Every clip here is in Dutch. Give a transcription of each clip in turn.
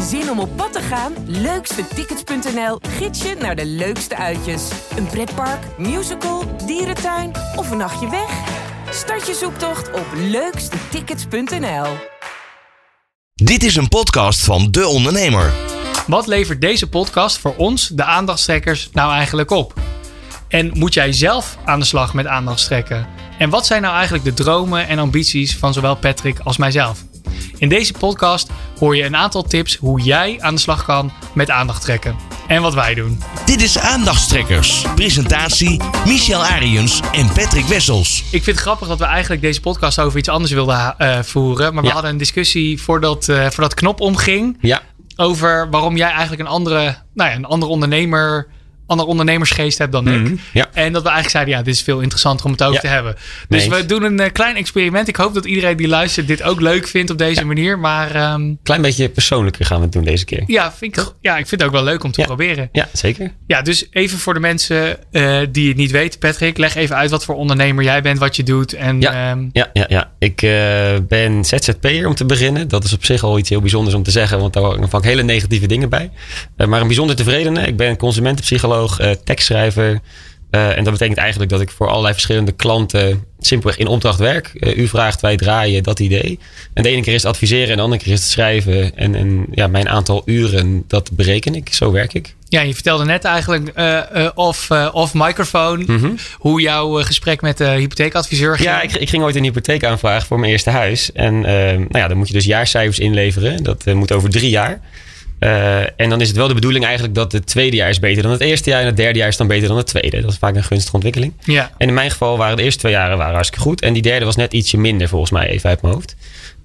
Zin om op pad te gaan? Leukstetickets.nl gids je naar de leukste uitjes. Een pretpark, musical, dierentuin of een nachtje weg? Start je zoektocht op leukstetickets.nl. Dit is een podcast van De Ondernemer. Wat levert deze podcast voor ons, de aandachtstrekkers, nou eigenlijk op? En moet jij zelf aan de slag met aandachtstrekken? En wat zijn nou eigenlijk de dromen en ambities van zowel Patrick als mijzelf? In deze podcast hoor je een aantal tips hoe jij aan de slag kan met aandacht trekken. En wat wij doen. Dit is Aandachtstrekkers. Presentatie Michel Ariens en Patrick Wessels. Ik vind het grappig dat we eigenlijk deze podcast over iets anders wilden eh, voeren. Maar we Ja. hadden een discussie voordat, eh voordat knop omging. Ja, Over waarom jij eigenlijk een andere, nou ja, een andere ondernemer, andere ondernemersgeest hebt dan ik. Mhm, ja. En dat we eigenlijk zeiden, ja, dit is veel interessanter om het over Ja. te hebben. Dus Nee. we doen een eh, klein experiment. Ik hoop dat iedereen die luistert dit ook leuk vindt op deze manier. Maar ehm, klein beetje persoonlijker gaan we het doen deze keer. ja, vind ik, ja, ik vind het ook wel leuk om te proberen. Ja, zeker. Ja, dus even voor de mensen eh, die het niet weten. Patrick, leg even uit wat voor ondernemer jij bent, wat je doet. En Ja. ehm, Ja, ja, ja. ik eh, ben ZZP'er om te beginnen. Dat is op zich al iets heel bijzonders om te zeggen, want daar horen vaak hele negatieve dingen bij. Maar een bijzonder tevredene. Ik ben consumentenpsycholoog, eh tekstschrijver. Eh, en dat betekent eigenlijk dat ik voor allerlei verschillende klanten simpelweg in opdracht werk. Eh, u vraagt, wij draaien, dat idee. En de ene keer is het adviseren en de andere keer is het schrijven. En, en ja, mijn aantal uren, dat bereken ik. Zo werk ik. ja, je vertelde net eigenlijk eh, off, off microfoon hoe jouw gesprek met de hypotheekadviseur ging. Ja, ik, ik ging ooit een hypotheek aanvragen voor mijn eerste huis. En nou ja, dan moet je dus jaarcijfers inleveren. Dat moet over drie jaar. Eh, en dan is het wel de bedoeling eigenlijk dat het tweede jaar is beter dan het eerste jaar. En het derde jaar is dan beter dan het tweede. Dat is vaak een gunstige ontwikkeling. Ja. En in mijn geval waren de eerste twee jaren waren hartstikke goed. En die derde was net ietsje minder volgens mij, even uit mijn hoofd.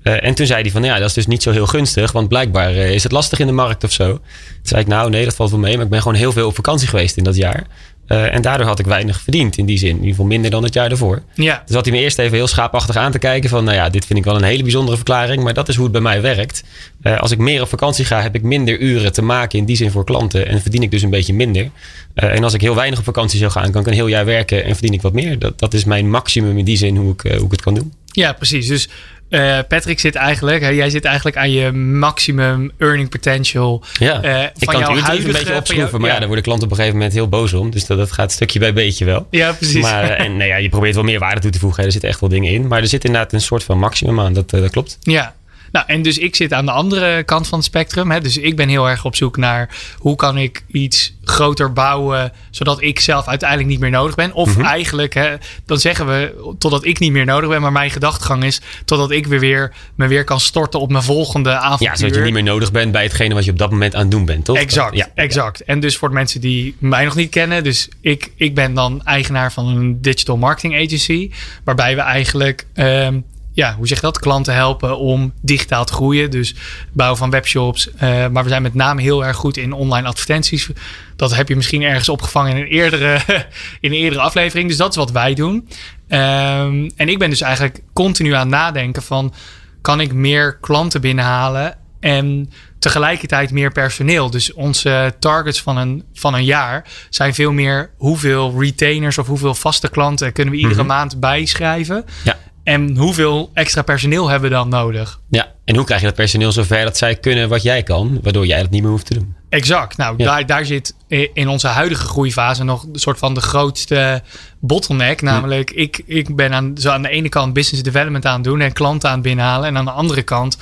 Eh, en toen zei hij van, ja, dat is dus niet zo heel gunstig. Want blijkbaar eh, is het lastig in de markt of zo. Toen zei ik, nou nee, dat valt wel mee. Maar ik ben gewoon heel veel op vakantie geweest in dat jaar. Eh, en daardoor had ik weinig verdiend in die zin. In ieder geval minder dan het jaar daarvoor. Ja. Dus had hij me eerst even heel schaapachtig aan te kijken. Van, nou ja, dit vind ik wel een hele bijzondere verklaring. Maar dat is hoe het bij mij werkt. Eh, als ik meer op vakantie ga, heb ik minder uren te maken in die zin voor klanten. En verdien ik dus een beetje minder. Eh, en als ik heel weinig op vakantie zou gaan, kan ik een heel jaar werken en verdien ik wat meer. Dat, dat is mijn maximum in die zin hoe ik, hoe ik het kan doen. Ja, precies. Dus eh, Patrick zit eigenlijk, hè, jij zit eigenlijk aan je maximum earning potential. Ja, eh, ik van kan het jouw uurtarief een huidige- beetje opschroeven. jou- maar ja. ja. daar worden klanten op een gegeven moment heel boos om. Dus dat, dat gaat stukje bij beetje wel. Ja, precies. Maar, eh, en nou ja, je probeert wel meer waarde toe te voegen. hè. Er zitten echt wel dingen in. Maar er zit inderdaad een soort van maximum aan. Dat, dat klopt. Ja. Nou, en dus ik zit aan de andere kant van het spectrum. Hè? Dus ik ben heel erg op zoek naar hoe kan ik iets groter bouwen, zodat ik zelf uiteindelijk niet meer nodig ben. Of Mhm. eigenlijk, hè, dan zeggen we totdat ik niet meer nodig ben. Maar mijn gedachtegang is totdat ik weer, weer me weer kan storten op mijn volgende avontuur. Ja, zodat je niet meer nodig bent bij hetgene wat je op dat moment aan het doen bent, toch? Exact, Ja, exact. En dus voor de mensen die mij nog niet kennen. Dus ik, ik ben dan eigenaar van een digital marketing agency. Waarbij we eigenlijk, ehm, ja, hoe zeg je dat? Klanten helpen om digitaal te groeien. Dus bouwen van webshops. Eh, maar we zijn met name heel erg goed in online advertenties. Dat heb je misschien ergens opgevangen in een eerdere, in een eerdere aflevering. Dus dat is wat wij doen. Ehm, en ik ben dus eigenlijk continu aan het nadenken van... kan ik meer klanten binnenhalen en tegelijkertijd meer personeel. Dus onze targets van een, van een jaar zijn veel meer hoeveel retainers of hoeveel vaste klanten kunnen we iedere maand bijschrijven. Ja. En hoeveel extra personeel hebben we dan nodig? Ja, en hoe krijg je dat personeel zover dat zij kunnen wat jij kan, waardoor jij dat niet meer hoeft te doen? Exact. Nou, Ja. daar, daar zit in onze huidige groeifase nog een soort van de grootste bottleneck. Namelijk, ik, ik ben aan, zo aan de ene kant business development aan het doen en klanten aan het binnenhalen. En aan de andere kant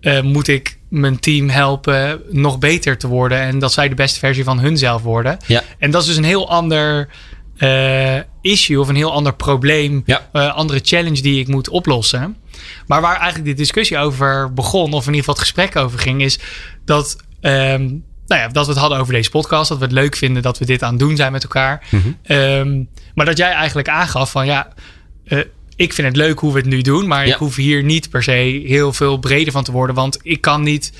eh, moet ik mijn team helpen nog beter te worden. En dat zij de beste versie van hunzelf worden. Ja. En dat is dus een heel ander eh, issue of een heel ander probleem. Ja. eh, andere challenge die ik moet oplossen. Maar waar eigenlijk de discussie over begon, of in ieder geval het gesprek over ging, is dat, ehm, nou ja, dat we het hadden over deze podcast. Dat we het leuk vinden dat we dit aan het doen zijn met elkaar. Ehm, maar dat jij eigenlijk aangaf van ja. eh, ik vind het leuk hoe we het nu doen, maar Ja. ik hoef hier niet per se heel veel breder van te worden. Want ik kan niet,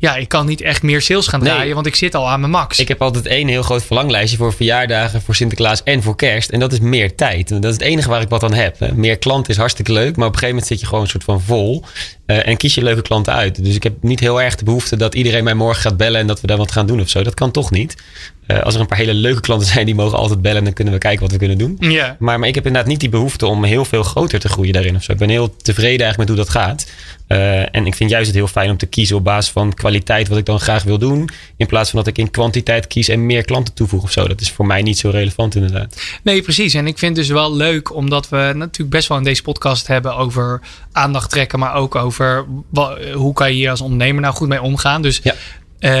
ja, ik kan niet echt meer sales gaan Nee. draaien, want ik zit al aan mijn max. Ik heb altijd één heel groot verlanglijstje voor verjaardagen, voor Sinterklaas en voor kerst. En dat is meer tijd. En dat is het enige waar ik wat aan heb. Hè. Meer klanten is hartstikke leuk, maar op een gegeven moment zit je gewoon een soort van vol. Eh, en kies je leuke klanten uit. Dus ik heb niet heel erg de behoefte dat iedereen mij morgen gaat bellen en dat we daar wat gaan doen of zo. Dat kan toch niet. Eh, als er een paar hele leuke klanten zijn, die mogen altijd bellen. Dan kunnen we kijken wat we kunnen doen. Ja. Maar, maar ik heb inderdaad niet die behoefte om heel veel groter te groeien daarin of zo. Ik ben heel tevreden eigenlijk met hoe dat gaat. Uh, en ik vind juist het heel fijn om te kiezen op basis van kwaliteit wat ik dan graag wil doen. In plaats van dat ik in kwantiteit kies en meer klanten toevoeg of zo. Dat is voor mij niet zo relevant inderdaad. Nee, precies. En ik vind het dus wel leuk omdat we natuurlijk best wel in deze podcast hebben over aandacht trekken. Maar ook over hoe kan je hier als ondernemer nou goed mee omgaan. Dus ja.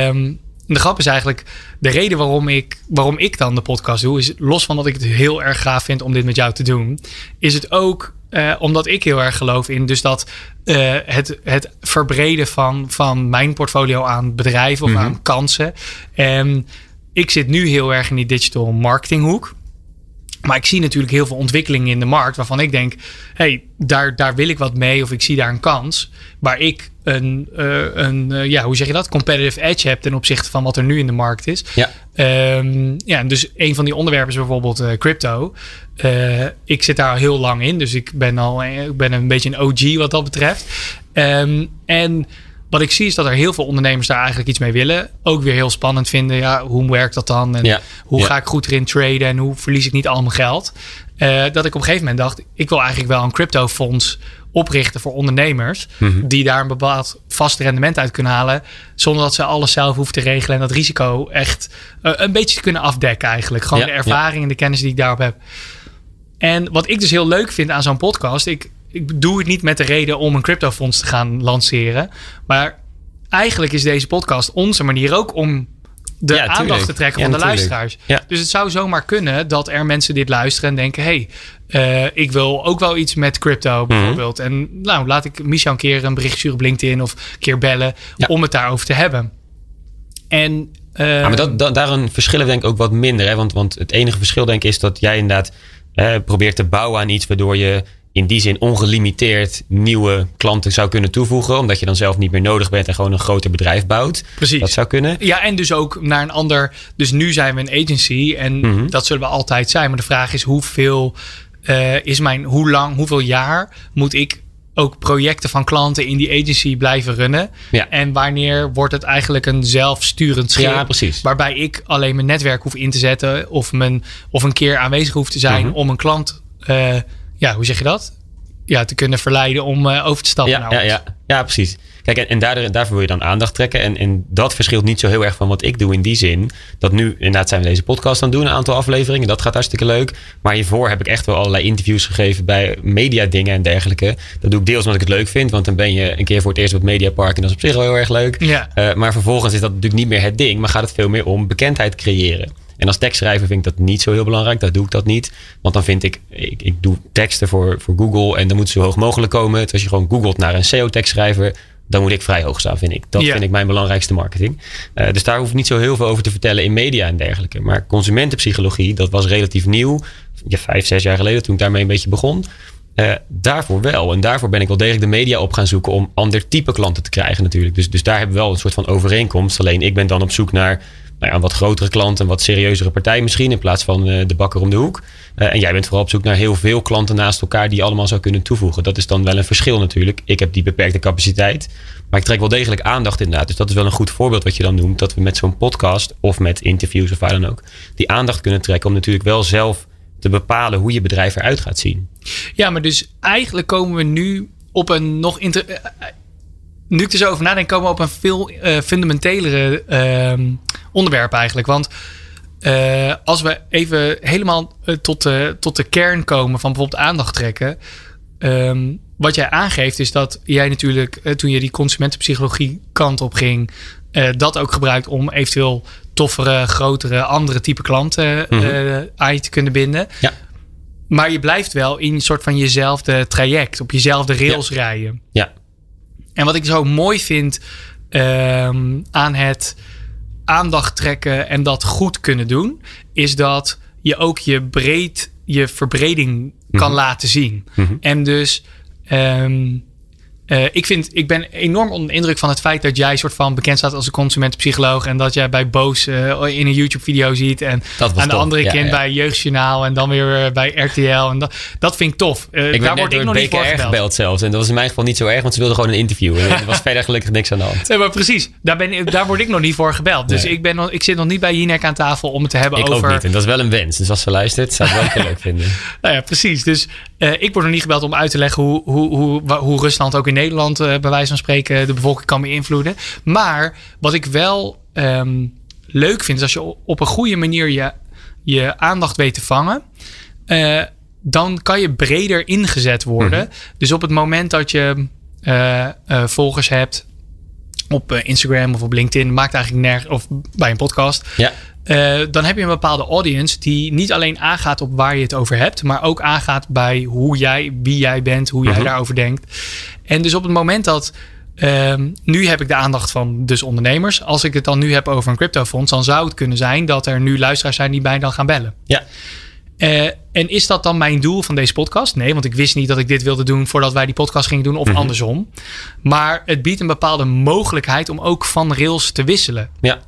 Um, de grap is eigenlijk, de reden waarom ik, waarom ik dan de podcast doe, is los van dat ik het heel erg gaaf vind om dit met jou te doen, is het ook uh, omdat ik heel erg geloof in dus dat uh, het, het verbreden van, van mijn portfolio aan bedrijven of mm -hmm. aan kansen. En ik zit nu heel erg in die digital marketing hoek. Maar ik zie natuurlijk heel veel ontwikkelingen in de markt waarvan ik denk: hey, daar, daar wil ik wat mee of ik zie daar een kans. Waar ik een, uh, een uh, ja, hoe zeg je dat? Competitive edge heb ten opzichte van wat er nu in de markt is. Ja. Um, ja, dus een van die onderwerpen is bijvoorbeeld uh, crypto. ik zit daar al heel lang in, dus ik ben al ik ben een beetje een OG wat dat betreft. Um, en wat ik zie is dat er heel veel ondernemers daar eigenlijk iets mee willen. Ook weer heel spannend vinden. Ja, hoe werkt dat dan? En ja, hoe ja. ga ik goed erin traden? En hoe verlies ik niet al mijn geld? Uh, dat ik op een gegeven moment dacht, ik wil eigenlijk wel een crypto fonds oprichten voor ondernemers. Mm -hmm. Die daar een bepaald vast rendement uit kunnen halen. Zonder dat ze alles zelf hoeven te regelen. En dat risico echt uh, een beetje te kunnen afdekken eigenlijk. Gewoon Ja, de ervaring en de kennis die ik daarop heb. En wat ik dus heel leuk vind aan zo'n podcast. Ik, ik doe het niet met de reden om een cryptofonds te gaan lanceren. Maar eigenlijk is deze podcast onze manier ook om de Ja, aandacht te trekken Ja, van de luisteraars. Ja. Dus het zou zomaar kunnen dat er mensen dit luisteren en denken: hé, hey, eh, ik wil ook wel iets met Mhm. crypto bijvoorbeeld. En nou, laat ik Micha een keer een bericht sturen op LinkedIn of een keer bellen om het daarover te hebben. En Ja, maar dat, dat, daarin verschillen we denk ik ook wat minder. Hè? Want, want het enige verschil denk ik is dat jij inderdaad eh, probeert te bouwen aan iets waardoor je in die zin ongelimiteerd nieuwe klanten zou kunnen toevoegen. Omdat je dan zelf niet meer nodig bent en gewoon een groter bedrijf bouwt. Precies. Dat zou kunnen. Ja, en dus ook naar een ander. Dus nu zijn we een agency en Mhm. dat zullen we altijd zijn. Maar de vraag is hoeveel eh, is mijn, hoe lang, hoeveel jaar moet ik ook projecten van klanten in die agency blijven runnen? Ja. En wanneer wordt het eigenlijk een zelfsturend schip? Ja, precies. Waarbij ik alleen mijn netwerk hoef in te zetten of, mijn, of een keer aanwezig hoef te zijn Mhm. om een klant, eh, ja, hoe zeg je dat? Ja, te kunnen verleiden om eh, over te stappen. Ja, naar ja, ja. ja, precies. Kijk, en, en daardoor, daarvoor wil je dan aandacht trekken. En, en dat verschilt niet zo heel erg van wat ik doe in die zin. Dat nu, inderdaad, zijn we deze podcast aan het doen, een aantal afleveringen. Dat gaat hartstikke leuk. Maar hiervoor heb ik echt wel allerlei interviews gegeven bij media dingen en dergelijke. Dat doe ik deels omdat ik het leuk vind. Want dan ben je een keer voor het eerst op het Mediapark en dat is op zich wel heel erg leuk. Ja. Eh, maar vervolgens is dat natuurlijk niet meer het ding. Maar gaat het veel meer om bekendheid creëren. En als tekstschrijver vind ik dat niet zo heel belangrijk. Dat doe ik dat niet. Want dan vind ik, ik, ik doe teksten voor, voor Google en dan moet ze zo hoog mogelijk komen. Terwijl als je gewoon googelt naar een SEO-tekstschrijver, dan moet ik vrij hoog staan, vind ik. Dat Ja. vind ik mijn belangrijkste marketing. Eh, dus daar hoef ik niet zo heel veel over te vertellen in media en dergelijke. Maar consumentenpsychologie, dat was relatief nieuw. Ja, vijf, zes jaar geleden toen ik daarmee een beetje begon. Eh, daarvoor wel. En daarvoor ben ik wel degelijk de media op gaan zoeken om ander type klanten te krijgen natuurlijk. Dus, dus daar hebben we wel een soort van overeenkomst. Alleen ik ben dan op zoek naar nou ja, een wat grotere klant, een wat serieuzere partij misschien, in plaats van eh, de bakker om de hoek. Eh, en jij bent vooral op zoek naar heel veel klanten naast elkaar die je allemaal zou kunnen toevoegen. Dat is dan wel een verschil natuurlijk. Ik heb die beperkte capaciteit, maar ik trek wel degelijk aandacht inderdaad. Dus dat is wel een goed voorbeeld wat je dan noemt, dat we met zo'n podcast of met interviews of waar dan ook, die aandacht kunnen trekken om natuurlijk wel zelf te bepalen hoe je bedrijf eruit gaat zien. Ja, maar dus eigenlijk komen we nu op een nog inter... Nu ik er zo over nadenk, komen we op een veel fundamentelere ehm, onderwerp eigenlijk. Want eh, als we even helemaal eh, tot, de, tot de kern komen van bijvoorbeeld aandacht trekken. ehm, wat jij aangeeft is dat jij natuurlijk, toen je die consumentenpsychologie kant op ging, dat ook gebruikt om eventueel toffere, grotere, andere type klanten Mhm. aan je te kunnen binden. Ja. Maar je blijft wel in een soort van jezelfde traject, op jezelfde rails rijden. Ja, En wat ik zo mooi vind ehm, aan het aandacht trekken en dat goed kunnen doen, is dat je ook je breed, je verbreding kan Mhm. laten zien. Mhm. En dus ehm, eh, ik, vind, ik ben enorm onder de indruk van het feit dat jij soort van bekend staat als een consumentenpsycholoog. En dat jij bij Boos uh, in een YouTube-video ziet. En aan de tof. andere Ja, kant ja. bij Jeugdjournaal. En dan weer eh, bij RTL. En dat, dat vind ik tof. Eh, Ik daar word ik nog niet voor gebeld. gebeld zelfs. En dat was in mijn geval niet zo erg, want ze wilden gewoon een interview. En er was verder gelukkig niks aan de hand. Nee, maar precies, daar, ben, ik- daar word ik nog niet voor gebeld. Dus Nee. ik, ben nog, ik zit nog niet bij Jinek aan tafel om het te hebben Ik over... ook niet. En dat is wel een wens. Dus als ze luistert, zou ik wel heel leuk vinden. Nou ja, precies. Dus eh, ik word nog niet gebeld om uit te leggen hoe, hoe, hoe, hoe Rusland ook in Nederland, eh, bij wijze van spreken, de bevolking kan beïnvloeden. Maar wat ik wel ehm, leuk vind, is als je op een goede manier je, je aandacht weet te vangen. eh, dan kan je breder ingezet worden. Dus op het moment dat je volgers hebt op eh, Instagram of op LinkedIn, maakt eigenlijk nergens, of bij een podcast. Ja. Eh, dan heb je een bepaalde audience die niet alleen aangaat op waar je het over hebt, maar ook aangaat bij hoe jij, wie jij bent, hoe jij Mhm. daarover denkt. En dus op het moment dat. ehm, nu heb ik de aandacht van dus ondernemers. Als ik het dan nu heb over een cryptofonds, dan zou het kunnen zijn dat er nu luisteraars zijn die mij dan gaan bellen. Ja. Eh, en is dat dan mijn doel van deze podcast? Nee, want ik wist niet dat ik dit wilde doen voordat wij die podcast gingen doen, of Mhm. andersom. Maar het biedt een bepaalde mogelijkheid om ook van rails te wisselen. Ja.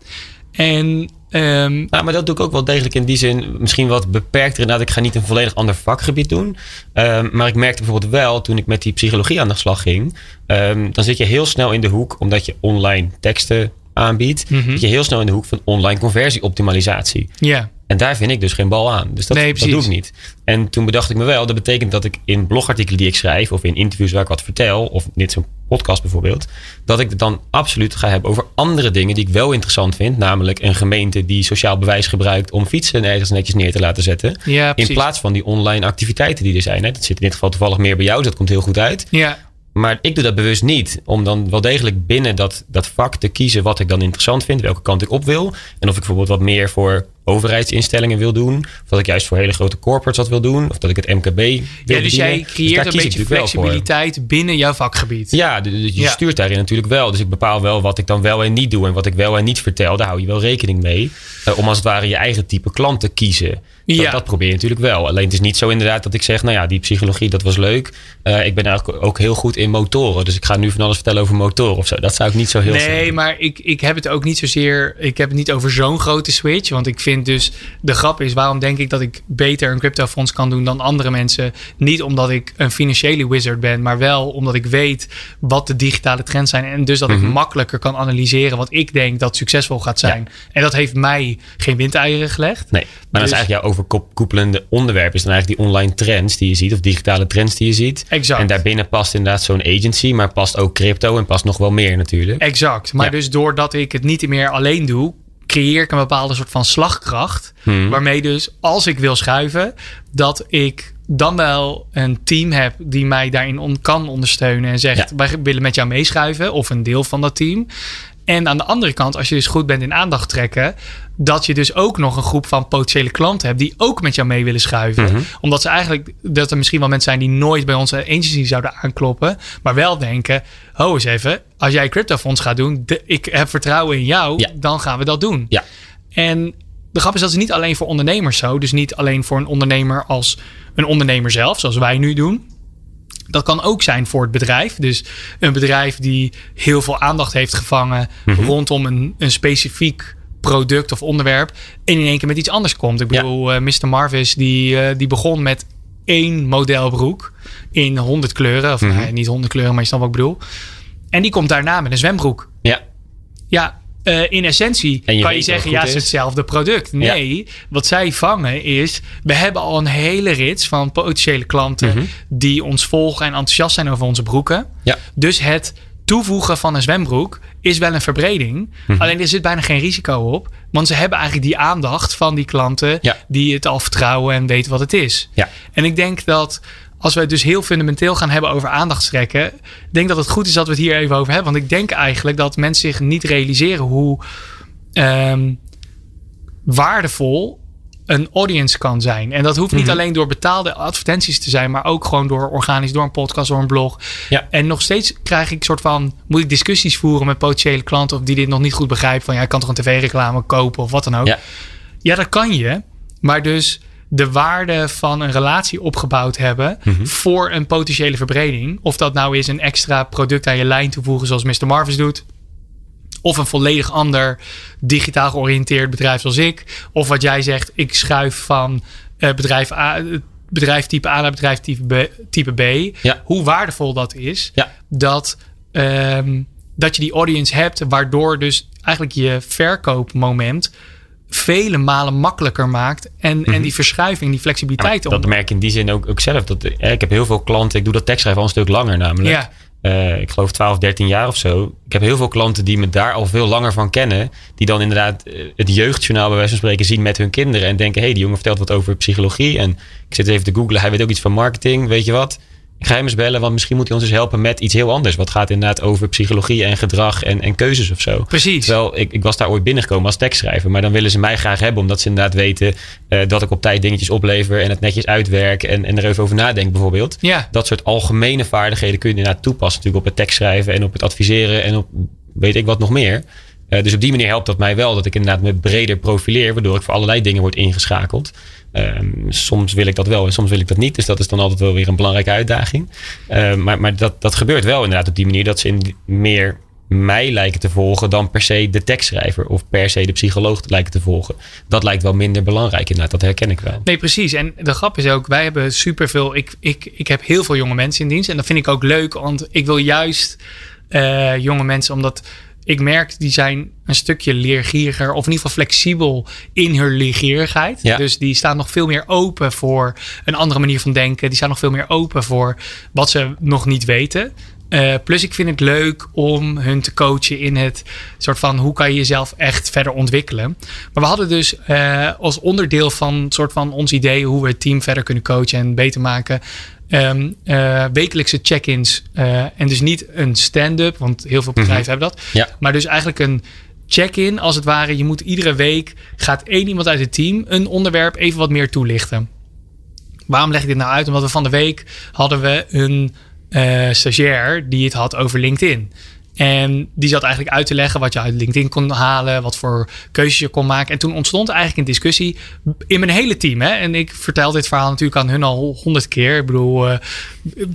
En Nou, maar dat doe ik ook wel degelijk in die zin. Misschien wat beperkter. Inderdaad, ik ga niet een volledig ander vakgebied doen. Ehm, maar ik merkte bijvoorbeeld wel toen ik met die psychologie aan de slag ging. ehm, dan zit je heel snel in de hoek, omdat je online teksten aanbiedt. Mhm. Zit je heel snel in de hoek van online conversieoptimalisatie. ja, En daar vind ik dus geen bal aan. Dus dat, Nee, dat doe ik niet. En toen bedacht ik me wel, dat betekent dat ik in blogartikelen die ik schrijf, of in interviews waar ik wat vertel, of dit zo'n podcast bijvoorbeeld, dat ik het dan absoluut ga hebben over andere dingen die ik wel interessant vind. Namelijk een gemeente die sociaal bewijs gebruikt om fietsen ergens netjes neer te laten zetten. ja In plaats van die online activiteiten die er zijn. Hè. Dat zit in dit geval toevallig meer bij jou, dus dat komt heel goed uit. Ja, Maar ik doe dat bewust niet. Om dan wel degelijk binnen dat, dat vak te kiezen wat ik dan interessant vind. Welke kant ik op wil. En of ik bijvoorbeeld wat meer voor overheidsinstellingen wil doen. Of dat ik juist voor hele grote corporates wat wil doen. Of dat ik het MKB wil ja dus jij daar creëert een beetje flexibiliteit binnen jouw vakgebied. Ja, dus je Ja. stuurt daarin natuurlijk wel. Dus ik bepaal wel wat ik dan wel en niet doe. En wat ik wel en niet vertel, daar hou je wel rekening mee. Eh, om als het ware je eigen type klant te kiezen. Dat, Ja. dat probeer je natuurlijk wel. Alleen het is niet zo inderdaad dat ik zeg, nou ja, die psychologie, dat was leuk. Eh, ik ben eigenlijk ook heel goed in motoren. Dus ik ga nu van alles vertellen over motoren of zo. Dat zou ik niet zo heel Nee, maar ik, ik heb het ook niet zozeer. Ik heb het niet over zo'n grote switch. Want ik vind dus. De grap is, waarom denk ik dat ik beter een cryptofonds kan doen dan andere mensen? Niet omdat ik een financiële wizard ben, maar wel omdat ik weet wat de digitale trends zijn. En dus dat ik Mhm. makkelijker kan analyseren wat ik denk dat succesvol gaat zijn. En dat heeft mij geen windeieren gelegd. Nee, maar dat Dus- is eigenlijk jouw overkoepelende onderwerp. Is dan eigenlijk die online trends die je ziet. Of digitale trends die je ziet. Exact. En daarbinnen past inderdaad zo'n agency. Maar past ook crypto en past nog wel meer natuurlijk. Exact. Maar Ja. dus doordat ik het niet meer alleen doe, creëer ik een bepaalde soort van slagkracht. Hmm. Waarmee dus als ik wil schuiven, dat ik dan wel een team heb die mij daarin on- kan ondersteunen. En zegt, Ja. wij willen met jou meeschuiven. Of een deel van dat team. En aan de andere kant, als je dus goed bent in aandacht trekken, dat je dus ook nog een groep van potentiële klanten hebt die ook met jou mee willen schuiven. Mhm. Omdat ze eigenlijk, dat er misschien wel mensen zijn die nooit bij onze agency zouden aankloppen, maar wel denken: ho eens even, als jij cryptofonds gaat doen, de- ik heb vertrouwen in jou, Ja. dan gaan we dat doen. Ja. En de grap is dat is niet alleen voor ondernemers zo. Dus niet alleen voor een ondernemer als een ondernemer zelf, zoals wij nu doen. Dat kan ook zijn voor het bedrijf. Dus een bedrijf die heel veel aandacht heeft gevangen Mhm. rondom een, een specifiek product of onderwerp. En in één keer met iets anders komt. Ik Ja. bedoel, eh, Mr. Marvis die, eh, die begon met één modelbroek in 100 kleuren. Of Mhm. nee, niet 100 kleuren, maar je snapt wat ik bedoel. En die komt daarna met een zwembroek. Ja, Ja, eh, in essentie je kan je zeggen, ja, het is hetzelfde product. Nee, wat zij vangen is, we hebben al een hele rits van potentiële klanten Mhm. die ons volgen en enthousiast zijn over onze broeken. Ja. Dus het toevoegen van een zwembroek is wel een verbreding. Mhm. Alleen er zit bijna geen risico op. Want ze hebben eigenlijk die aandacht van die klanten Ja. die het al vertrouwen en weten wat het is. Ja. En ik denk dat als we het dus heel fundamenteel gaan hebben over aandachtstrekken, ik denk dat het goed is dat we het hier even over hebben. Want ik denk eigenlijk dat mensen zich niet realiseren hoe ehm, waardevol een audience kan zijn. En dat hoeft niet Mhm. alleen door betaalde advertenties te zijn, maar ook gewoon door organisch, door een podcast, door een blog. Ja. En nog steeds krijg ik soort van, moet ik discussies voeren met potentiële klanten of die dit nog niet goed begrijpen van ja, ik kan toch een tv-reclame kopen of wat dan ook. Ja. Ja, dat kan je. Maar dus de waarde van een relatie opgebouwd hebben Mhm. voor een potentiële verbreding. Of dat nou is een extra product aan je lijn toevoegen, zoals Mr. Marvis doet. Of een volledig ander digitaal georiënteerd bedrijf zoals ik. Of wat jij zegt, ik schuif van eh, bedrijf A, bedrijf type A naar bedrijf type B. Type B. Ja. Hoe waardevol dat is. Ja. Dat, ehm, dat je die audience hebt, waardoor dus eigenlijk je verkoopmoment vele malen makkelijker maakt. En, en die verschuiving, die flexibiliteit. Ja, dat merk ik in die zin ook, ook zelf. Dat, eh, ik heb heel veel klanten, ik doe dat tekstschrijven al een stuk langer namelijk. Ja. Eh, ik geloof 12, 13 jaar of zo. Ik heb heel veel klanten die me daar al veel langer van kennen. Die dan inderdaad eh, het jeugdjournaal bij wijze van spreken zien met hun kinderen. En denken, hé, hey, die jongen vertelt wat over psychologie. En ik zit even te googlen, hij weet ook iets van marketing. Weet je wat? Ik ga hem eens bellen, want misschien moet hij ons eens helpen met iets heel anders. Wat gaat inderdaad over psychologie en gedrag en, en keuzes of zo. Precies. Terwijl ik, ik was daar ooit binnengekomen als tekstschrijver. Maar dan willen ze mij graag hebben. Omdat ze inderdaad weten eh, dat ik op tijd dingetjes oplever. En het netjes uitwerk. En, en er even over nadenk bijvoorbeeld. Ja. Dat soort algemene vaardigheden kun je inderdaad toepassen. Natuurlijk op het tekstschrijven en op het adviseren. En op weet ik wat nog meer. Eh, dus op die manier helpt dat mij wel. Dat ik inderdaad me breder profileer. Waardoor ik voor allerlei dingen word ingeschakeld. Ehm, soms wil ik dat wel en soms wil ik dat niet. Dus dat is dan altijd wel weer een belangrijke uitdaging. Ehm, maar maar dat, dat gebeurt wel inderdaad op die manier. Dat ze in meer mij lijken te volgen dan per se de tekstschrijver of per se de psycholoog lijken te volgen. Dat lijkt wel minder belangrijk inderdaad, dat herken ik wel. Nee, precies. En de grap is ook, wij hebben superveel. Ik, ik, ik heb heel veel jonge mensen in dienst. En dat vind ik ook leuk, want ik wil juist eh, jonge mensen, omdat ik merk die zijn een stukje leergieriger, of in ieder geval flexibel in hun leergierigheid. Ja. Dus die staan nog veel meer open voor een andere manier van denken. Die staan nog veel meer open voor wat ze nog niet weten. Eh, plus ik vind het leuk om hun te coachen in het soort van hoe kan je jezelf echt verder ontwikkelen. Maar we hadden dus eh, als onderdeel van soort van ons idee hoe we het team verder kunnen coachen en beter maken. ehm, eh, wekelijkse check-ins. en dus niet een stand-up, want heel veel bedrijven hebben dat. Ja. Maar dus eigenlijk een check-in als het ware. Je moet iedere week gaat één iemand uit het team een onderwerp even wat meer toelichten. Waarom leg ik dit nou uit? Omdat we van de week hadden we een eh, stagiair die het had over LinkedIn. En die zat eigenlijk uit te leggen wat je uit LinkedIn kon halen, wat voor keuzes je kon maken. En toen ontstond eigenlijk een discussie in mijn hele team. Hè? En ik vertel dit verhaal natuurlijk aan hun al honderd keer. Ik bedoel, eh,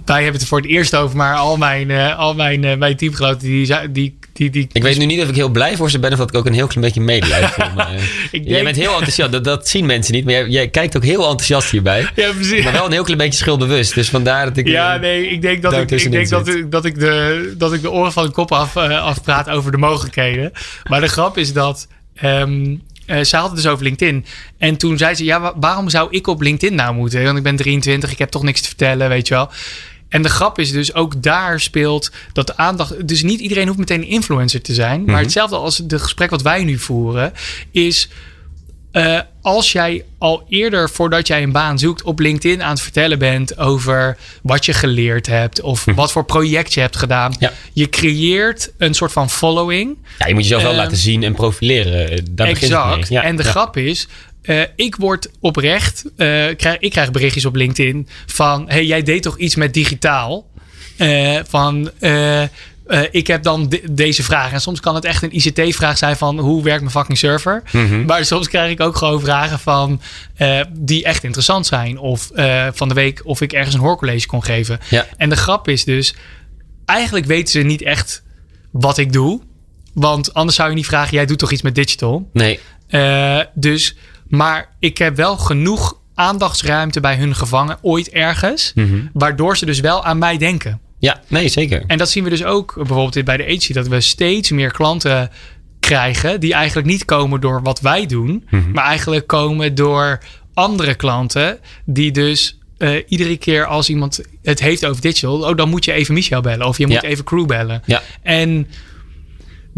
wij hebben het voor het eerst over, maar al mijn, eh, al mijn, mijn teamgenoten die, die, die, die, Ik weet nu niet of ik heel blij voor ze ben of dat ik ook een heel klein beetje medelijden voel. Maar, eh, Jij bent heel enthousiast, dat, dat zien mensen niet, maar jij, jij kijkt ook heel enthousiast hierbij. Ja, precies. Maar wel een heel klein beetje schuldbewust, dus vandaar dat ik... Ja, eh, nee, ik denk dat, ik, ik, denk dat, ik, dat, ik, de, dat ik de oren van de kop af, eh, afpraat over de mogelijkheden. Maar de grap is dat. ehm eh, ze had het dus over LinkedIn. En toen zei ze: Ja, wa- waarom zou ik op LinkedIn nou moeten? Want ik ben 23, ik heb toch niks te vertellen, weet je wel. En de grap is dus ook daar speelt dat de aandacht. Dus niet iedereen hoeft meteen een influencer te zijn. Maar Mhm. hetzelfde als het gesprek wat wij nu voeren, is. eh, als jij al eerder, voordat jij een baan zoekt, op LinkedIn aan het vertellen bent over wat je geleerd hebt of wat voor project je hebt gedaan, Ja. je creëert een soort van following. Ja, je moet jezelf wel Ehm, laten zien en profileren. Daar het mee. exact. Ja, en de ja. grap is, eh, ik word oprecht, eh, krijg, ik krijg berichtjes op LinkedIn van, hey, jij deed toch iets met digitaal? Eh, van, ik heb dan de- deze vraag. En soms kan het echt een ICT-vraag zijn van hoe werkt mijn fucking server? Mhm. Maar soms krijg ik ook gewoon vragen van die echt interessant zijn. Of van de week of ik ergens een hoorcollege kon geven. Ja. En de grap is dus, eigenlijk weten ze niet echt wat ik doe. Want anders zou je niet vragen, jij doet toch iets met digital? Nee, dus, maar ik heb wel genoeg aandachtsruimte bij hun gevangen, ooit ergens. Mhm. Waardoor ze dus wel aan mij denken. ja, nee, zeker. En dat zien we dus ook bijvoorbeeld bij de agency. Dat we steeds meer klanten krijgen die eigenlijk niet komen door wat wij doen. Mhm. Maar eigenlijk komen door andere klanten die dus... eh, iedere keer als iemand het heeft over digital, oh, dan moet je even Michel bellen of je moet Ja. even crew bellen. Ja. En Ja,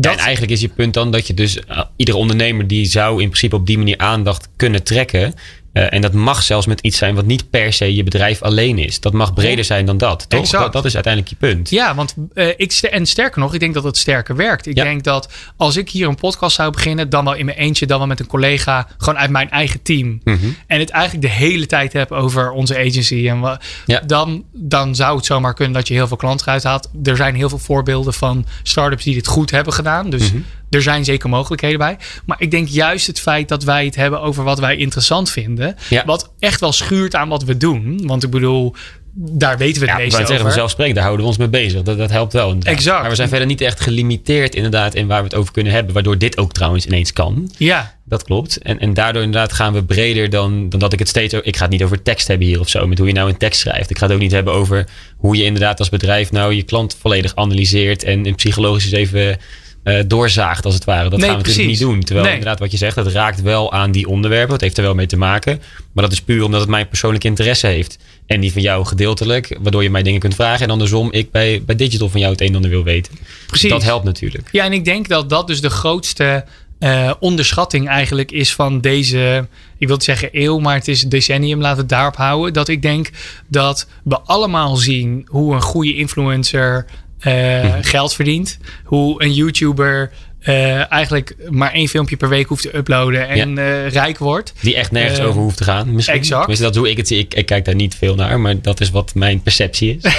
en eigenlijk is je punt dan dat je dus uh, iedere ondernemer die zou in principe op die manier aandacht kunnen trekken. Uh, en dat mag zelfs met iets zijn wat niet per se je bedrijf alleen is. Dat mag breder zijn dan dat. Toch? Exact. Dat, dat is uiteindelijk je punt. Ja, want eh, ik en sterker nog, ik denk dat het sterker werkt. Ik Ja. denk dat als ik hier een podcast zou beginnen, dan wel in mijn eentje, dan wel met een collega, gewoon uit mijn eigen team. Mhm. En het eigenlijk de hele tijd heb over onze agency. En Ja. dan, dan zou het zomaar kunnen dat je heel veel klanten eruit haalt. Er zijn heel veel voorbeelden van startups die dit goed hebben gedaan. Dus Mhm. Er zijn zeker mogelijkheden bij. Maar ik denk juist het feit dat wij het hebben over wat wij interessant vinden. Ja. Wat echt wel schuurt aan wat we doen. Want ik bedoel, daar weten we het Ja, ik meest wou zeggen, over. vanzelfsprekend, daar houden we ons mee bezig. Dat, dat helpt wel. inderdaad. Exact. Maar we zijn verder niet echt gelimiteerd inderdaad in waar we het over kunnen hebben. Waardoor dit ook trouwens ineens kan. Ja, Dat klopt. En, en daardoor inderdaad gaan we breder dan, dan dat ik het steeds... Ik ga het niet over tekst hebben hier of zo. Met hoe je nou een tekst schrijft. Ik ga het ook niet hebben over hoe je inderdaad als bedrijf nou je klant volledig analyseert. En, en psychologisch eens even eh, doorzaagt als het ware. Dat Nee, gaan we natuurlijk precies. niet doen. Terwijl Nee. inderdaad wat je zegt, het raakt wel aan die onderwerpen. Het heeft er wel mee te maken. Maar dat is puur omdat het mijn persoonlijke interesse heeft. En die van jou gedeeltelijk. Waardoor je mij dingen kunt vragen. En andersom ik bij, bij Digital van jou het een en ander wil weten. precies. Dat helpt natuurlijk. Ja, en ik denk dat dat dus de grootste eh, onderschatting eigenlijk is van deze, ik wil zeggen eeuw, maar het is decennium, laten we het daarop houden. Dat ik denk dat we allemaal zien hoe een goede influencer eh, geld verdient. Hoe een YouTuber eh, eigenlijk maar één filmpje per week hoeft te uploaden en eh, rijk wordt. Die echt nergens Eh, over hoeft te gaan. Misschien. exact. Tenminste, dat doe ik het. zie. Ik, ik kijk daar niet veel naar. Maar dat is wat mijn perceptie is.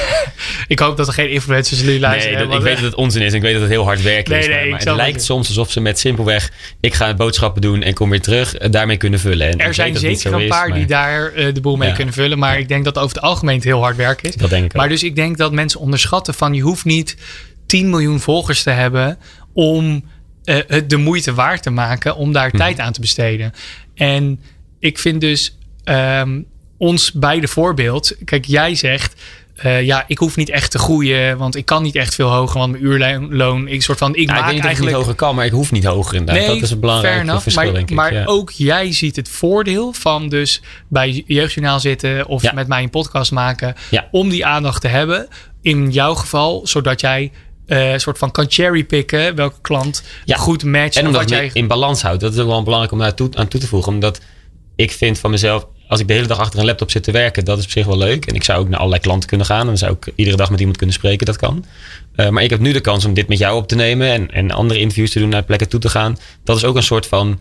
Ik hoop dat er geen influencers nu Nee, luisteren. dat, ik weet dat het onzin is. en Ik weet dat het heel hard werken Nee, is. nee, maar- het lijkt soms alsof ze met simpelweg... Ik ga boodschappen doen en kom weer terug. Daarmee kunnen vullen. En Er zijn zeker een is, paar maar die daar de boel mee Ja. kunnen vullen. Maar ik denk dat over het algemeen het heel hard werk is. Dat denk ik ook. Maar dus ik denk dat mensen onderschatten van je hoeft niet 10 miljoen volgers te hebben om eh, het de moeite waard te maken om Mhm. daar tijd aan te besteden. En ik vind dus ehm, ons beide voorbeeld. Kijk, jij zegt. eh, ja, ik hoef niet echt te groeien, want ik kan niet echt veel hoger, want mijn uurloon, ik soort van, ik Ja, ik maak weet niet of ik eigenlijk niet hoger kan, maar ik hoef niet hoger inderdaad. dat is een belangrijk enough. verschil, maar, denk ik. Maar ja. ook jij ziet het voordeel van dus bij Jeugdjournaal zitten of Ja. met mij een podcast maken. Om die aandacht te hebben. In jouw geval, zodat jij eh soort van kan cherrypicken welke klant Ja. goed matcht. En omdat wat je jij... in balans houdt. Dat is ook wel belangrijk om daar toe, aan toe te voegen. Omdat ik vind van mezelf, als ik de hele dag achter een laptop zit te werken, dat is op zich wel leuk. En ik zou ook naar allerlei klanten kunnen gaan. En dan zou ik iedere dag met iemand kunnen spreken, dat kan. Eh, maar ik heb nu de kans om dit met jou op te nemen en, en andere interviews te doen, naar plekken toe te gaan. Dat is ook een soort van,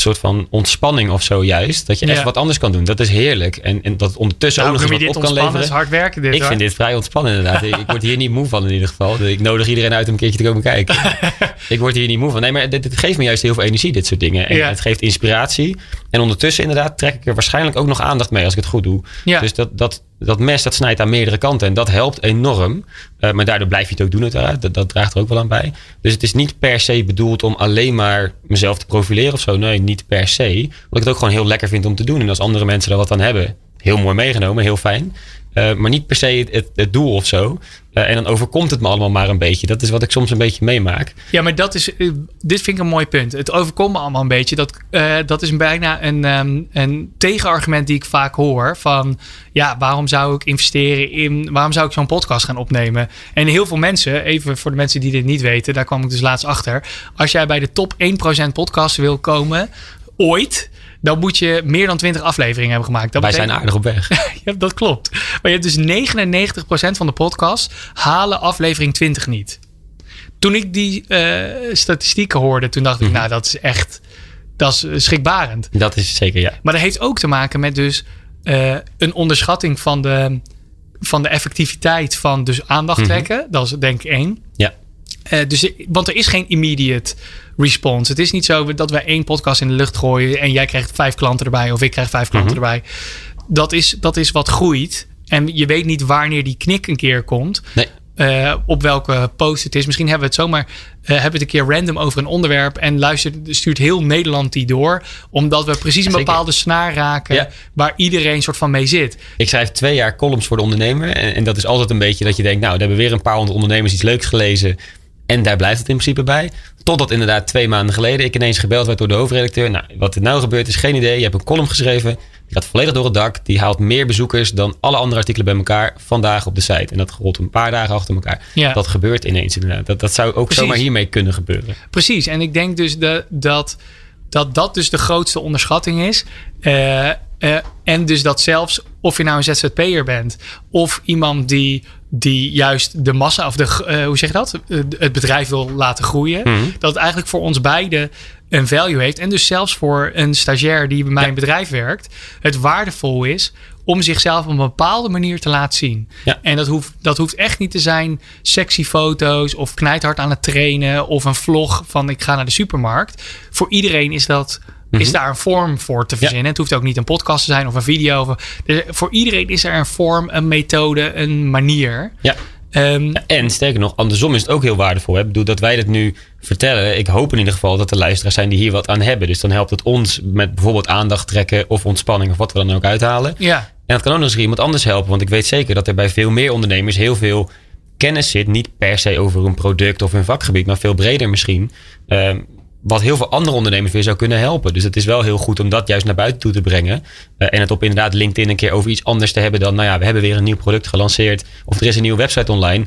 soort van ontspanning of zo juist. Dat je echt Ja. wat anders kan doen. Dat is heerlijk. En, en dat ondertussen nou, ook nog eens wat op kan leveren. is hard werken dit Ik hoor. vind dit vrij ontspannen inderdaad. ik word hier niet moe van in ieder geval. Ik nodig iedereen uit om een keertje te komen kijken. ik word hier niet moe van. Nee, maar dit, dit geeft me juist heel veel energie, dit soort dingen. En Ja. het geeft inspiratie. En ondertussen inderdaad trek ik er waarschijnlijk ook nog aandacht mee als ik het goed doe. Ja. Dus dat, dat, dat mes dat snijdt aan meerdere kanten. En dat helpt enorm. Eh, maar daardoor blijf je het ook doen uiteraard. Dat, dat draagt er ook wel aan bij. Dus het is niet per se bedoeld om alleen maar mezelf te profileren of zo. Nee, niet per se. Omdat ik het ook gewoon heel lekker vind om te doen. En als andere mensen er wat aan hebben, heel mooi meegenomen, heel fijn. Eh, maar niet per se het, het, doel of zo. Eh, en dan overkomt het me allemaal maar een beetje. Dat is wat ik soms een beetje meemaak. Ja, maar dat is, eh, dit vind ik een mooi punt. Het overkomt me allemaal een beetje. Dat, dat is bijna een, ehm, een tegenargument die ik vaak hoor. Van ja, waarom zou ik investeren in, waarom zou ik zo'n podcast gaan opnemen? En heel veel mensen, even voor de mensen die dit niet weten, daar kwam ik dus laatst achter. Als jij bij de top 1% podcast wil komen, ooit, dan moet je meer dan 20 afleveringen hebben gemaakt. Dat Wij betekent- zijn aardig op weg. ja, dat klopt. Maar je hebt dus 99% van de podcast halen aflevering 20 niet. Toen ik die eh, statistieken hoorde, toen dacht ik, nou, dat is echt, dat is eh, schrikbarend. Dat is zeker ja. Maar dat heeft ook te maken met dus eh, een onderschatting van de, van de effectiviteit van dus aandacht trekken. Dat is denk ik één. Ja. Dus, want er is geen immediate response. Het is niet zo dat wij één podcast in de lucht gooien en jij krijgt vijf klanten erbij of ik krijg vijf klanten erbij. Dat is, dat is wat groeit. En je weet niet wanneer die knik een keer komt. Nee. eh, op welke post het is. Misschien hebben we het zomaar eh, hebben we het een keer random over een onderwerp. En luistert, stuurt heel Nederland die door. Omdat we precies een Zeker. bepaalde snaar raken. Ja. Waar iedereen soort van mee zit. Ik schrijf twee jaar columns voor de ondernemer. En, en dat is altijd een beetje dat je denkt, nou, daar hebben weer een paar honderd ondernemers iets leuks gelezen. En daar blijft het in principe bij. Totdat inderdaad twee maanden geleden ik ineens gebeld werd door de hoofdredacteur. Nou, wat er nou gebeurt is geen idee. Je hebt een column geschreven. Die gaat volledig door het dak. Die haalt meer bezoekers dan alle andere artikelen bij elkaar vandaag op de site. En dat rolt een paar dagen achter elkaar. Ja. Dat gebeurt ineens inderdaad. Dat, dat zou ook Precies. zomaar hiermee kunnen gebeuren. Precies. En ik denk dus de, dat, dat dat dus de grootste onderschatting is. Eh, eh, en dus dat zelfs Of je nou een ZZP'er bent. Of iemand die, die juist de massa of de, eh, hoe zeg je dat? Eh, het bedrijf wil laten groeien. Mhm. Dat het eigenlijk voor ons beiden een value heeft. En dus zelfs voor een stagiair die bij mijn bedrijf werkt. Het waardevol is om zichzelf op een bepaalde manier te laten zien. Ja. En dat hoeft, dat hoeft echt niet te zijn sexy foto's of knijthard aan het trainen of een vlog van ik ga naar de supermarkt. Voor iedereen is dat. Is daar een vorm voor te verzinnen? Het hoeft ook niet een podcast te zijn of een video. Of, voor iedereen is er een vorm, een methode, een manier. Ja. Ehm, En sterker nog, andersom is het ook heel waardevol. Hè? Ik bedoel, dat wij dit nu vertellen. Ik hoop in ieder geval dat er luisteraars zijn die hier wat aan hebben. Dus dan helpt het ons met bijvoorbeeld aandacht trekken of ontspanning of wat we dan ook uithalen. ja, En dat kan ook nog eens iemand anders helpen. Want ik weet zeker dat er bij veel meer ondernemers heel veel kennis zit. Niet per se over een product of een vakgebied, maar veel breder misschien. Ehm, wat heel veel andere ondernemers weer zou kunnen helpen. Dus het is wel heel goed om dat juist naar buiten toe te brengen. Eh, en het op inderdaad LinkedIn een keer over iets anders te hebben dan... nou ja, we hebben weer een nieuw product gelanceerd. Of er is een nieuwe website online.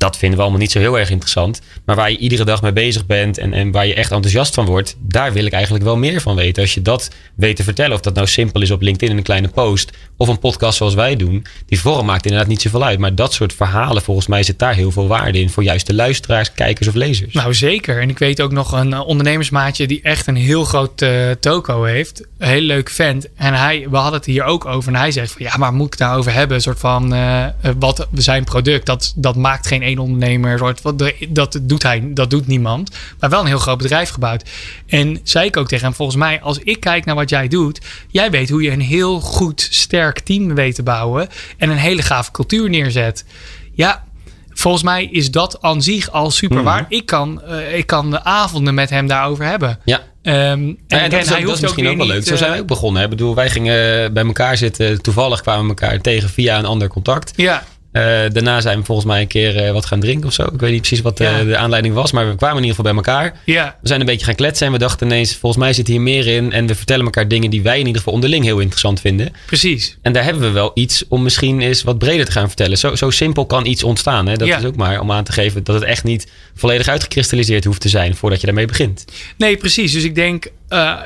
Dat vinden we allemaal niet zo heel erg interessant. Maar waar je iedere dag mee bezig bent en, en waar je echt enthousiast van wordt... daar wil ik eigenlijk wel meer van weten. Als je dat weet te vertellen, of dat nou simpel is op LinkedIn in een kleine post... of een podcast zoals wij doen, die vorm maakt inderdaad niet zoveel uit. Maar dat soort verhalen, volgens mij zit daar heel veel waarde in... voor juist de luisteraars, kijkers of lezers. Nou, zeker. En ik weet ook nog een eh, ondernemersmaatje die echt een heel groot eh, toko heeft. Een heel leuk vent. En hij, we hadden het hier ook over. En hij zegt van ja, maar moet ik daarover hebben? Een soort van eh, wat zijn product. Dat, dat maakt geen één ondernemer. Soort, wat, dat doet hij, dat doet niemand. Maar wel een heel groot bedrijf gebouwd. En zei ik ook tegen hem, volgens mij, als ik kijk naar wat jij doet, jij weet hoe je een heel goed, sterk team weet te bouwen. En een hele gave cultuur neerzet. Ja, Volgens mij is dat aan zich al super waar. Ik, kan, eh, ik kan de avonden met hem daarover hebben. Ja. Ehm, en, Ja, en dat is, ook, hij dat hoeft is misschien weer ook wel leuk. Zo zijn eh, wij ook begonnen. Hè? Ik bedoel, wij gingen bij elkaar zitten. Toevallig kwamen we elkaar tegen via een ander contact. Ja, Eh, daarna zijn we volgens mij een keer eh, wat gaan drinken of zo. Ik weet niet precies wat eh, de aanleiding was. Maar we kwamen in ieder geval bij elkaar. ja, We zijn een beetje gaan kletsen. En we dachten ineens, volgens mij zit hier meer in. En we vertellen elkaar dingen die wij in ieder geval onderling heel interessant vinden. precies. En daar hebben we wel iets om misschien eens wat breder te gaan vertellen. Zo, zo simpel kan iets ontstaan. Hè? Dat Ja. is ook maar om aan te geven dat het echt niet volledig uitgekristalliseerd hoeft te zijn voordat je daarmee begint. Nee, precies. Dus ik denk,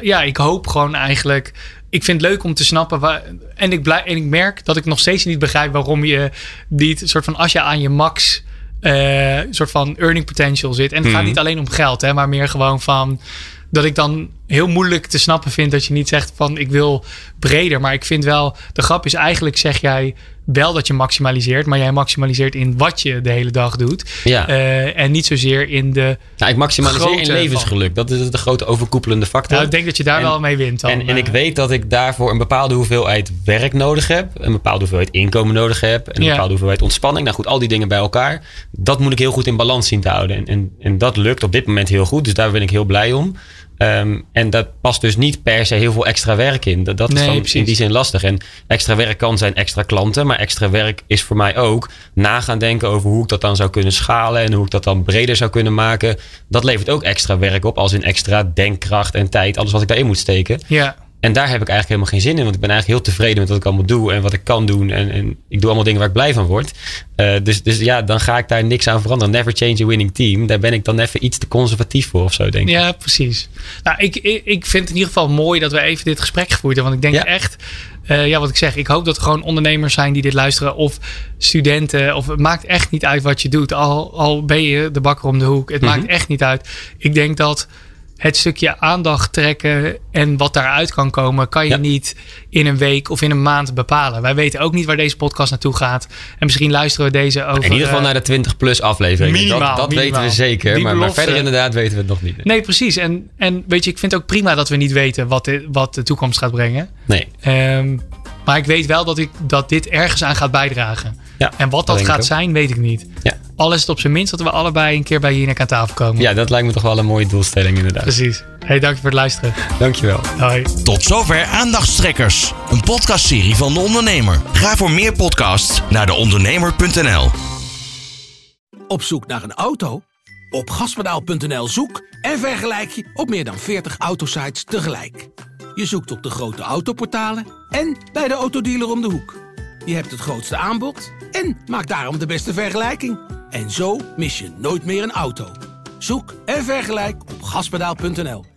ja, ik hoop gewoon eigenlijk. Ik vind het leuk om te snappen. Waar, en, ik blij, en ik merk dat ik nog steeds niet begrijp waarom je niet, soort van, als je aan je max. eh, soort van earning potential zit. En het gaat Mhm. niet alleen om geld, hè, maar meer gewoon van. Dat ik dan heel moeilijk te snappen vind dat je niet zegt van ik wil breder. Maar ik vind wel, de grap is eigenlijk zeg jij wel dat je maximaliseert. Maar jij maximaliseert in wat je de hele dag doet. Ja. Eh, en niet zozeer in de. Nou, ik maximaliseer in levensgeluk. Dat is de grote overkoepelende factor. Nou, ik denk dat je daar En- wel mee wint. Dan. En, en ik weet dat ik daarvoor een bepaalde hoeveelheid werk nodig heb. Een bepaalde hoeveelheid inkomen nodig heb. En een Ja. bepaalde hoeveelheid ontspanning. Nou goed, al die dingen bij elkaar. Dat moet ik heel goed in balans zien te houden. En, en, en dat lukt op dit moment heel goed. Dus daar ben ik heel blij om. Ehm, en dat past dus niet per se heel veel extra werk in. Dat, dat is dan precies. in die zin lastig. En extra werk kan zijn extra klanten. Maar extra werk is voor mij ook na gaan denken over hoe ik dat dan zou kunnen schalen. En hoe ik dat dan breder zou kunnen maken. Dat levert ook extra werk op. Als in extra denkkracht en tijd. Alles wat ik daarin moet steken. Ja, En daar heb ik eigenlijk helemaal geen zin in. Want ik ben eigenlijk heel tevreden met wat ik allemaal doe. En wat ik kan doen. En, en ik doe allemaal dingen waar ik blij van word. Eh, dus, dus ja, dan ga ik daar niks aan veranderen. Never change a winning team. Daar ben ik dan even iets te conservatief voor of zo, denk ik. ja, precies. Nou, ik, ik, ik vind het in ieder geval mooi dat we even dit gesprek gevoerd hebben. Want ik denk Ja. echt, eh, ja, wat ik zeg, ik hoop dat er gewoon ondernemers zijn die dit luisteren. Of studenten. Of het maakt echt niet uit wat je doet. Al, al ben je de bakker om de hoek. Het Mhm. maakt echt niet uit. Ik denk dat het stukje aandacht trekken en wat daaruit kan komen, kan je Ja. niet in een week of in een maand bepalen. Wij weten ook niet waar deze podcast naartoe gaat. En misschien luisteren we deze over. In ieder geval eh, naar de 20 plus aflevering. minimaal, dat dat minimaal. weten we zeker. Maar, verder inderdaad weten we het nog niet. Nee, precies. En, en weet je, ik vind het ook prima dat we niet weten wat de, wat de toekomst gaat brengen. Nee. Ehm, maar ik weet wel dat, ik, dat dit ergens aan gaat bijdragen. Ja, En wat dat gaat zijn, weet ik niet. Ja. Al is het op zijn minst dat we allebei een keer bij Jinek aan tafel komen. ja, dat lijkt me toch wel een mooie doelstelling inderdaad. Precies. Hey, dank je voor het luisteren. Dankjewel. Hoi. Tot zover Aandachtstrekkers, een podcastserie van de ondernemer. Ga voor meer podcasts naar deondernemer.nl. Op zoek naar een auto? Op gaspedaal.nl zoek en vergelijk je op meer dan 40 autosites tegelijk. Je zoekt op de grote autoportalen en bij de autodealer om de hoek. Je hebt het grootste aanbod en maakt daarom de beste vergelijking. En zo mis je nooit meer een auto. Zoek en vergelijk op gaspedaal.nl.